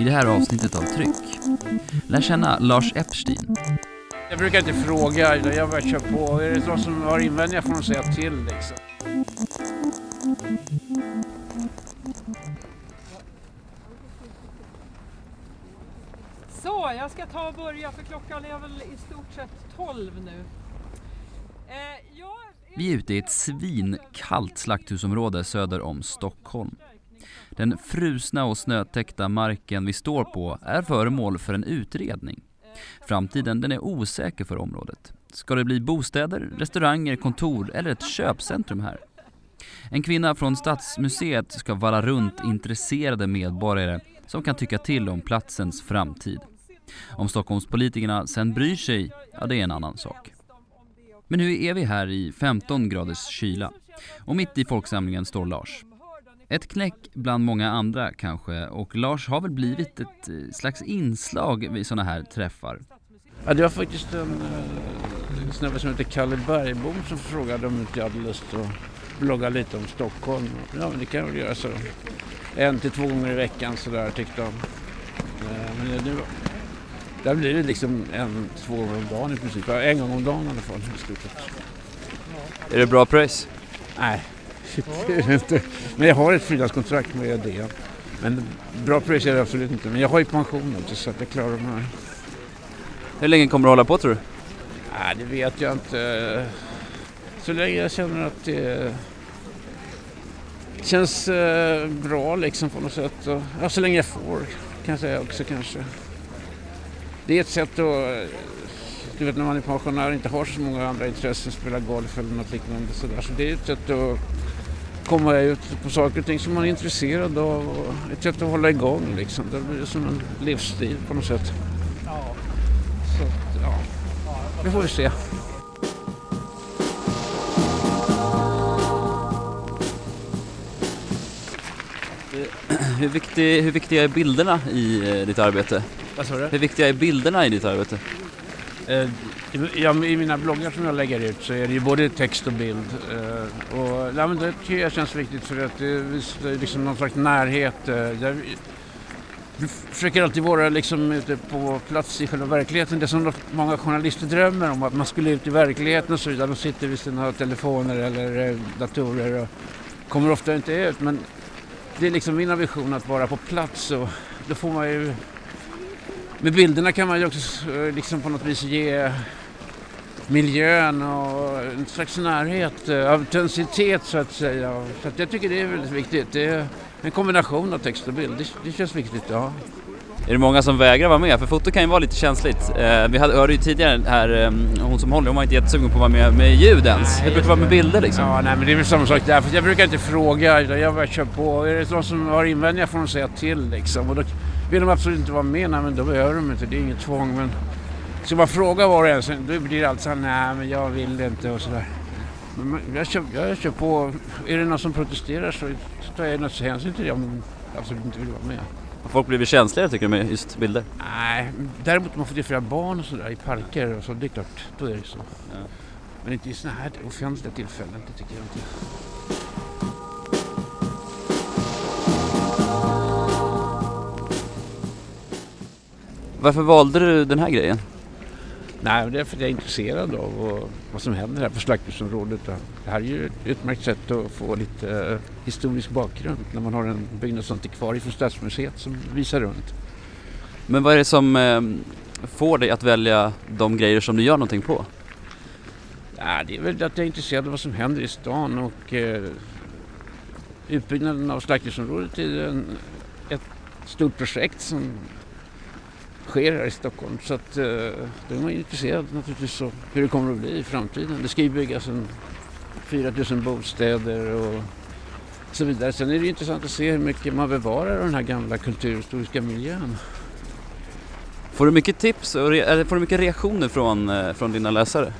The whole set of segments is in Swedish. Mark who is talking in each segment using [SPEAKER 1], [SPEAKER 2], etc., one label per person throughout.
[SPEAKER 1] I det här avsnittet av Tryck lär känna Lars Epstein.
[SPEAKER 2] Jag brukar inte fråga, jag bara kör på. Är det någon som har invändningar får de säga till liksom.
[SPEAKER 3] Så, jag ska ta och börja för klockan är väl i stort sett 12 nu. Eh, jag
[SPEAKER 1] Vi är ute i ett svinkallt slakthusområde söder om Stockholm. Den frusna och snötäckta marken vi står på är föremål för en utredning. Framtiden den är osäker för området. Ska det bli bostäder, restauranger, kontor eller ett köpcentrum här? En kvinna från Stadsmuseet ska valla runt intresserade medborgare som kan tycka till om platsens framtid. Om Stockholmspolitikerna sen bryr sig, ja det är en annan sak. Men nu är vi här i 15 graders kyla och mitt i folksamlingen står Lars. Ett knäck bland många andra kanske och Lars har väl blivit ett eh, slags inslag vid sådana här träffar.
[SPEAKER 2] Ja, det var faktiskt en uh, snubbe som heter Kalle Bergbom som frågade om inte jag hade lust att blogga lite om Stockholm. Ja, men det kan jag väl göra så. En till två gånger i veckan sådär tyckte han. Uh, men nu, där blir det liksom en, två gånger om dagen i princip. En gång om dagen i alla fall i sett.
[SPEAKER 4] Är det bra pröjs?
[SPEAKER 2] Nej, det är det inte. Men jag har ett frilanskontrakt med det. Men bra pris är det absolut inte. Men jag har ju pension också så att jag klarar de här.
[SPEAKER 4] Hur länge kommer du hålla på tror du?
[SPEAKER 2] Nej, det vet jag inte. Så länge jag känner att det känns eh, bra liksom på något sätt. Ja, så länge jag får kan jag säga också kanske. Det är ett sätt att, du vet när man är pensionär och inte har så många andra intressen, spela golf eller något liknande sådär. Så det är ett sätt att komma ut på saker och ting som man är intresserad av och ett sätt att hålla igång liksom. Det blir som en livsstil på något sätt. Så att, ja, det får vi se.
[SPEAKER 4] Hur, viktig, hur viktiga är bilderna i eh, ditt arbete?
[SPEAKER 2] Vad sa du?
[SPEAKER 4] Hur viktiga är bilderna i ditt arbete?
[SPEAKER 2] Eh, ja, I mina bloggar som jag lägger ut så är det ju både text och bild. Eh, och, ja, men det tycker jag känns viktigt för att det visar liksom någon slags närhet. Eh, jag, jag försöker alltid vara liksom ute på plats i själva verkligheten. Det som många journalister drömmer om, att man skulle ut i verkligheten och så vidare. De sitter vid sina telefoner eller datorer och kommer ofta inte ut. Men det är liksom min vision att vara på plats och då får man ju med bilderna kan man ju också liksom på något vis ge miljön och en slags närhet, autenticitet så att säga. Så att jag tycker det är väldigt viktigt. Det är en kombination av text och bild. Det, det känns viktigt, ja.
[SPEAKER 4] Är det många som vägrar vara med? För foto kan ju vara lite känsligt. Eh, vi hade, hörde ju tidigare här, eh, hon som håller, hon var inte jättesugen på att vara med med ljud ens. Hur brukar det vara med bilder liksom?
[SPEAKER 2] Ja, nej men det är väl samma sak där. För jag brukar inte fråga, utan jag bara kör på. Är det någon som har invändningar får de säga till liksom. Och då vill de absolut inte vara med, nej men då behöver de inte. Det är inget tvång. Men ska man fråga var och en, så då blir det alltid så här, nej men jag vill inte och sådär. Men jag kör, jag kör på. Är det någon som protesterar så tar jag naturligtvis hänsyn till det om de absolut inte vill vara med.
[SPEAKER 4] Folk blivit känsligare tycker du med just bilder?
[SPEAKER 2] Nej, däremot om man fotograferar barn och sådär i parker och så, det är klart, då är det så.
[SPEAKER 4] Ja.
[SPEAKER 2] Men inte i sådana här offentliga tillfällen, det tycker jag inte.
[SPEAKER 4] Varför valde du den här grejen?
[SPEAKER 2] Nej, men det är för att jag är intresserad av vad som händer här på slakthusområdet. Det här är ju ett utmärkt sätt att få lite eh, historisk bakgrund när man har en byggnadsantikvarie från Stadsmuseet som visar runt.
[SPEAKER 4] Men vad är det som eh, får dig att välja de grejer som du gör någonting på?
[SPEAKER 2] Ja, det är väl att jag är intresserad av vad som händer i stan och eh, utbyggnaden av slakthusområdet är en, ett stort projekt som sker här i Stockholm. Så att, eh, då är man intresserad naturligtvis av hur det kommer att bli i framtiden. Det ska ju byggas en 4000 bostäder och så vidare. Sen är det intressant att se hur mycket man bevarar av den här gamla kulturhistoriska miljön.
[SPEAKER 4] Får du mycket tips och eller får du mycket reaktioner från, eh, från dina läsare?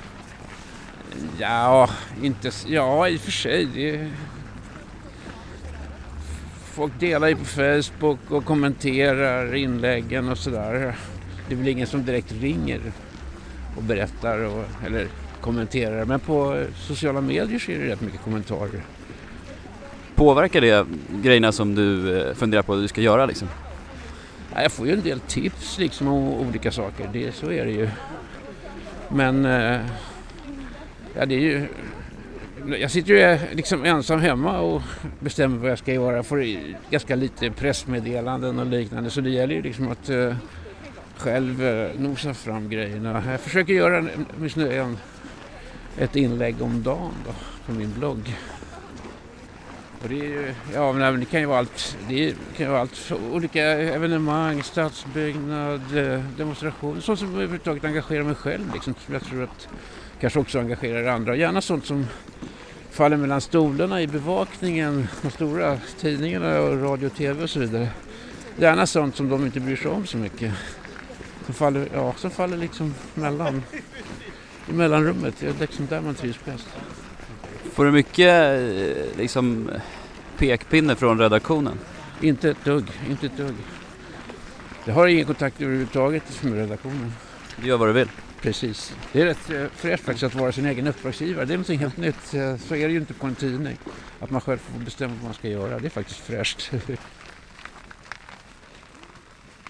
[SPEAKER 2] Ja, inte, ja i och för sig. Det, folk delar ju på Facebook och kommenterar inläggen och sådär. Det är väl ingen som direkt ringer och berättar och, eller kommenterar. Men på sociala medier så är det rätt mycket kommentarer.
[SPEAKER 4] påverkar det grejerna som du eh, funderar på att du ska göra liksom?
[SPEAKER 2] Ja, jag får ju en del tips liksom om olika saker, det, så är det ju. Men eh, ja, det är ju... Jag sitter ju liksom ensam hemma och bestämmer vad jag ska göra. Jag får ganska lite pressmeddelanden och liknande så det gäller ju liksom att eh, själv eh, nosa fram grejerna. Jag försöker göra en, en, ett inlägg om dagen då, på min blogg. Och det, är ju, ja, men det kan ju vara allt. Det kan ju vara allt olika evenemang, stadsbyggnad, eh, demonstrationer. Sånt som överhuvudtaget engagerar mig själv. Liksom, som jag tror att kanske också engagerar andra. Gärna sånt som faller mellan stolarna i bevakningen, de stora tidningarna och radio och tv och så vidare. Gärna sånt som de inte bryr sig om så mycket. Som faller, ja, som faller liksom mellan, i mellanrummet. Det är liksom där man trivs bäst.
[SPEAKER 4] Får du mycket eh, liksom pekpinne från redaktionen?
[SPEAKER 2] Inte ett dugg, inte ett dugg. Jag har ingen kontakt överhuvudtaget med redaktionen.
[SPEAKER 4] Du gör vad du vill?
[SPEAKER 2] Precis. Det är rätt eh, fräscht faktiskt att vara sin egen uppdragsgivare. Det är någonting helt nytt. Eh, så är det ju inte på en tidning. Att man själv får bestämma vad man ska göra. Det är faktiskt fräscht.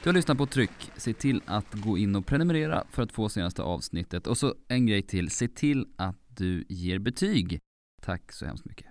[SPEAKER 1] Du har lyssnat på Tryck. Se till att gå in och prenumerera för att få senaste avsnittet. Och så en grej till. Se till att du ger betyg. Tack så hemskt mycket.